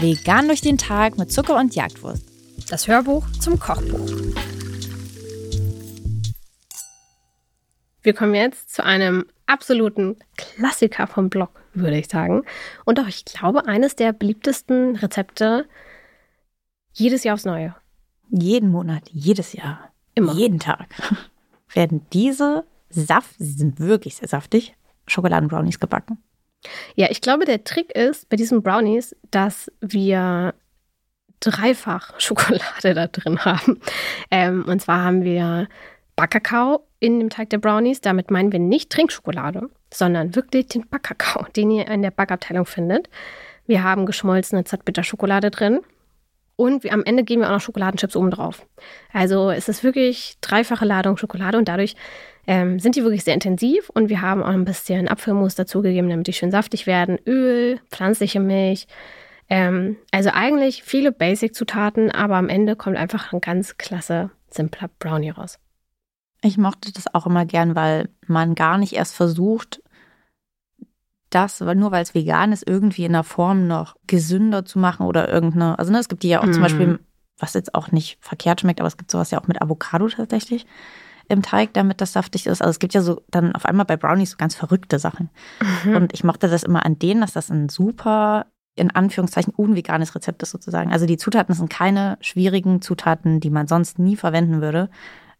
Vegan durch den Tag mit Zucker und Jagdwurst. Das Hörbuch zum Kochbuch. Wir kommen jetzt zu einem absoluten Klassiker vom Blog, würde ich sagen. Und auch, ich glaube, eines der beliebtesten Rezepte jedes Jahr aufs Neue. Jeden Monat, jedes Jahr, Immer. jeden Tag werden diese Saft, sie sind wirklich sehr saftig, Schokoladenbrownies gebacken. Ja, ich glaube, der Trick ist bei diesen Brownies, dass wir dreifach Schokolade da drin haben. Ähm, und zwar haben wir Backkakao in dem Teig der Brownies. Damit meinen wir nicht Trinkschokolade, sondern wirklich den Backkakao, den ihr in der Backabteilung findet. Wir haben geschmolzene Zartbitterschokolade drin. Und wir, am Ende geben wir auch noch Schokoladenchips oben drauf. Also es ist wirklich dreifache Ladung Schokolade und dadurch ähm, sind die wirklich sehr intensiv. Und wir haben auch ein bisschen Apfelmus dazugegeben, damit die schön saftig werden. Öl, pflanzliche Milch. Ähm, also eigentlich viele Basic-Zutaten, aber am Ende kommt einfach ein ganz klasse, simpler Brownie raus. Ich mochte das auch immer gern, weil man gar nicht erst versucht, das, nur weil es vegan ist, irgendwie in der Form noch gesünder zu machen oder irgendeine. Also ne, es gibt die ja auch Mm. zum Beispiel, was jetzt auch nicht verkehrt schmeckt, aber es gibt sowas ja auch mit Avocado tatsächlich im Teig, damit das saftig ist. Also es gibt ja so dann auf einmal bei Brownies so ganz verrückte Sachen. Mhm. Und ich mochte das immer an denen, dass das ein super, in Anführungszeichen, unveganes Rezept ist sozusagen. Also die Zutaten sind keine schwierigen Zutaten, die man sonst nie verwenden würde.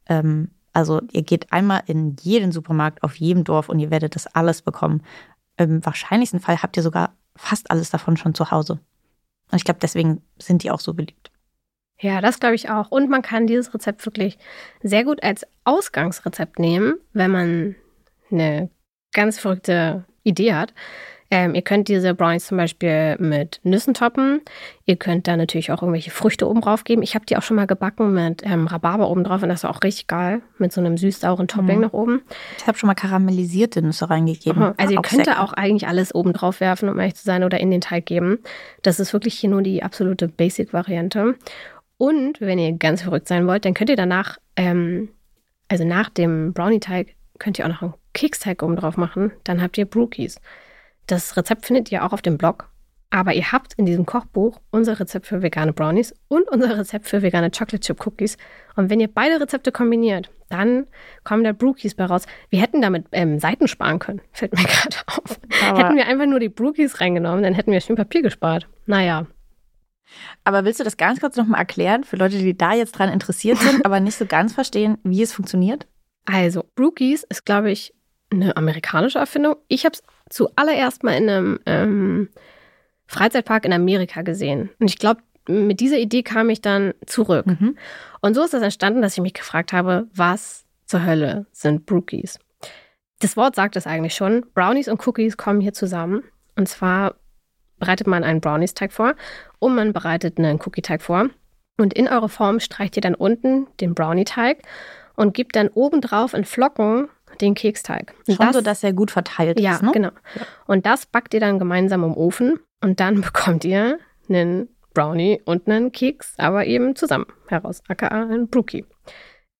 Ähm, also ihr geht einmal in jeden Supermarkt auf jedem Dorf und ihr werdet das alles bekommen. Im wahrscheinlichsten Fall habt ihr sogar fast alles davon schon zu Hause. Und ich glaube, deswegen sind die auch so beliebt. Ja, das glaube ich auch. Und man kann dieses Rezept wirklich sehr gut als Ausgangsrezept nehmen, wenn man eine ganz verrückte Idee hat. Ähm, ihr könnt diese Brownies zum Beispiel mit Nüssen toppen. Ihr könnt da natürlich auch irgendwelche Früchte oben drauf geben. Ich habe die auch schon mal gebacken mit ähm, Rhabarber oben drauf und das war auch richtig geil. Mit so einem süß-sauren Topping Mhm. noch oben. Ich habe schon mal karamellisierte Nüsse reingegeben. Aha, Also ihr könnt da auch eigentlich alles oben drauf werfen, um ehrlich zu sein, oder in den Teig geben. Das ist wirklich hier nur die absolute Basic-Variante. Und wenn ihr ganz verrückt sein wollt, dann könnt ihr danach, ähm, also nach dem Brownie-Teig, könnt ihr auch noch einen Keksteig oben drauf machen. Dann habt ihr Brookies. Das Rezept findet ihr auch auf dem Blog. Aber ihr habt in diesem Kochbuch unser Rezept für vegane Brownies und unser Rezept für vegane Chocolate Chip Cookies. Und wenn ihr beide Rezepte kombiniert, dann kommen da Brookies bei raus. Wir hätten damit ähm, Seiten sparen können, fällt mir gerade auf. Aber- hätten wir einfach nur die Brookies reingenommen, dann hätten wir schön Papier gespart. Naja, Aber willst du das ganz kurz nochmal erklären für Leute, die da jetzt dran interessiert sind, aber nicht so ganz verstehen, wie es funktioniert? also Brookies ist, glaube ich, eine amerikanische Erfindung. Ich habe es zuallererst mal in einem ähm, Freizeitpark in Amerika gesehen. Und ich glaube, mit dieser Idee kam ich dann zurück. Mhm. Und so ist das entstanden, dass ich mich gefragt habe, was zur Hölle sind Brookies? Das Wort sagt es eigentlich schon. Brownies und Cookies kommen hier zusammen. Und zwar bereitet man einen Brownies-Teig vor und man bereitet einen Cookie-Teig vor. Und in eure Form streicht ihr dann unten den Brownie-Teig und gebt dann obendrauf in Flocken den Keksteig. Schon so, dass er gut verteilt ja, ist, ne? genau. Und das backt ihr dann gemeinsam im Ofen und dann bekommt ihr einen Brownie und einen Keks, aber eben zusammen heraus, aka ein Brookie.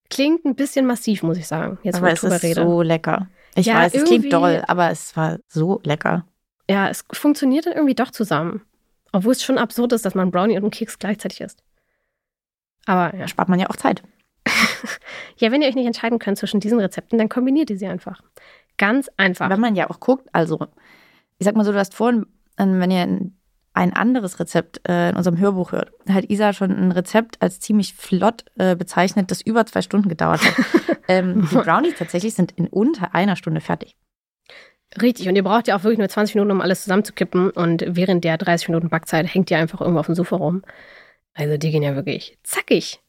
Klingt ein bisschen massiv, muss ich sagen, jetzt wo aber ich es drüber ist rede. so lecker. Ich Ja, weiß, es klingt doll, aber es war so lecker. Ja, es funktioniert dann irgendwie doch zusammen. Obwohl es schon absurd ist, dass man Brownie und ein Keks gleichzeitig isst. Aber ja. Spart man ja auch Zeit. ja, wenn ihr euch nicht entscheiden könnt zwischen diesen Rezepten, dann kombiniert ihr sie einfach. Ganz einfach. Wenn man ja auch guckt, also ich sag mal so, du hast vorhin, ähm, wenn ihr ein- anderes Rezept äh, in unserem Hörbuch hört, hat Isa schon ein Rezept als ziemlich flott äh, bezeichnet, das über zwei Stunden gedauert hat. ähm, die Brownies tatsächlich sind in unter einer Stunde fertig. Richtig, und ihr braucht ja auch wirklich nur 20 Minuten, um alles zusammenzukippen. Und während der 30 Minuten Backzeit hängt ihr einfach irgendwo auf dem Sofa rum. Also die gehen ja wirklich zackig.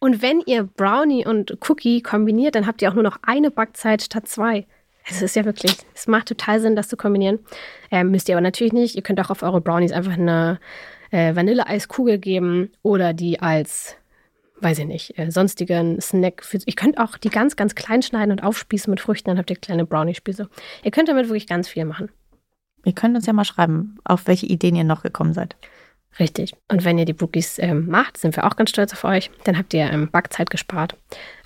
Und wenn ihr Brownie und Cookie kombiniert, dann habt ihr auch nur noch eine Backzeit statt zwei. Es ist ja wirklich, es macht total Sinn, das zu kombinieren. Ähm, müsst ihr aber natürlich nicht. Ihr könnt auch auf eure Brownies einfach eine äh, Vanilleeiskugel geben oder die als, weiß ich nicht, äh, sonstigen Snack. Für, ihr könnt auch die ganz, ganz klein schneiden und aufspießen mit Früchten, dann habt ihr kleine Brownie-Spieße. Ihr könnt damit wirklich ganz viel machen. Ihr könnt uns ja mal schreiben, auf welche Ideen ihr noch gekommen seid. Richtig. Und wenn ihr die Brookies ähm, macht, sind wir auch ganz stolz auf euch. Dann habt ihr ähm, Backzeit gespart.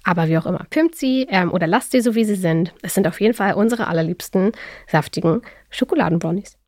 Aber wie auch immer, pimpt sie ähm, oder lasst sie so, wie sie sind. Es sind auf jeden Fall unsere allerliebsten saftigen Schokoladenbrownies.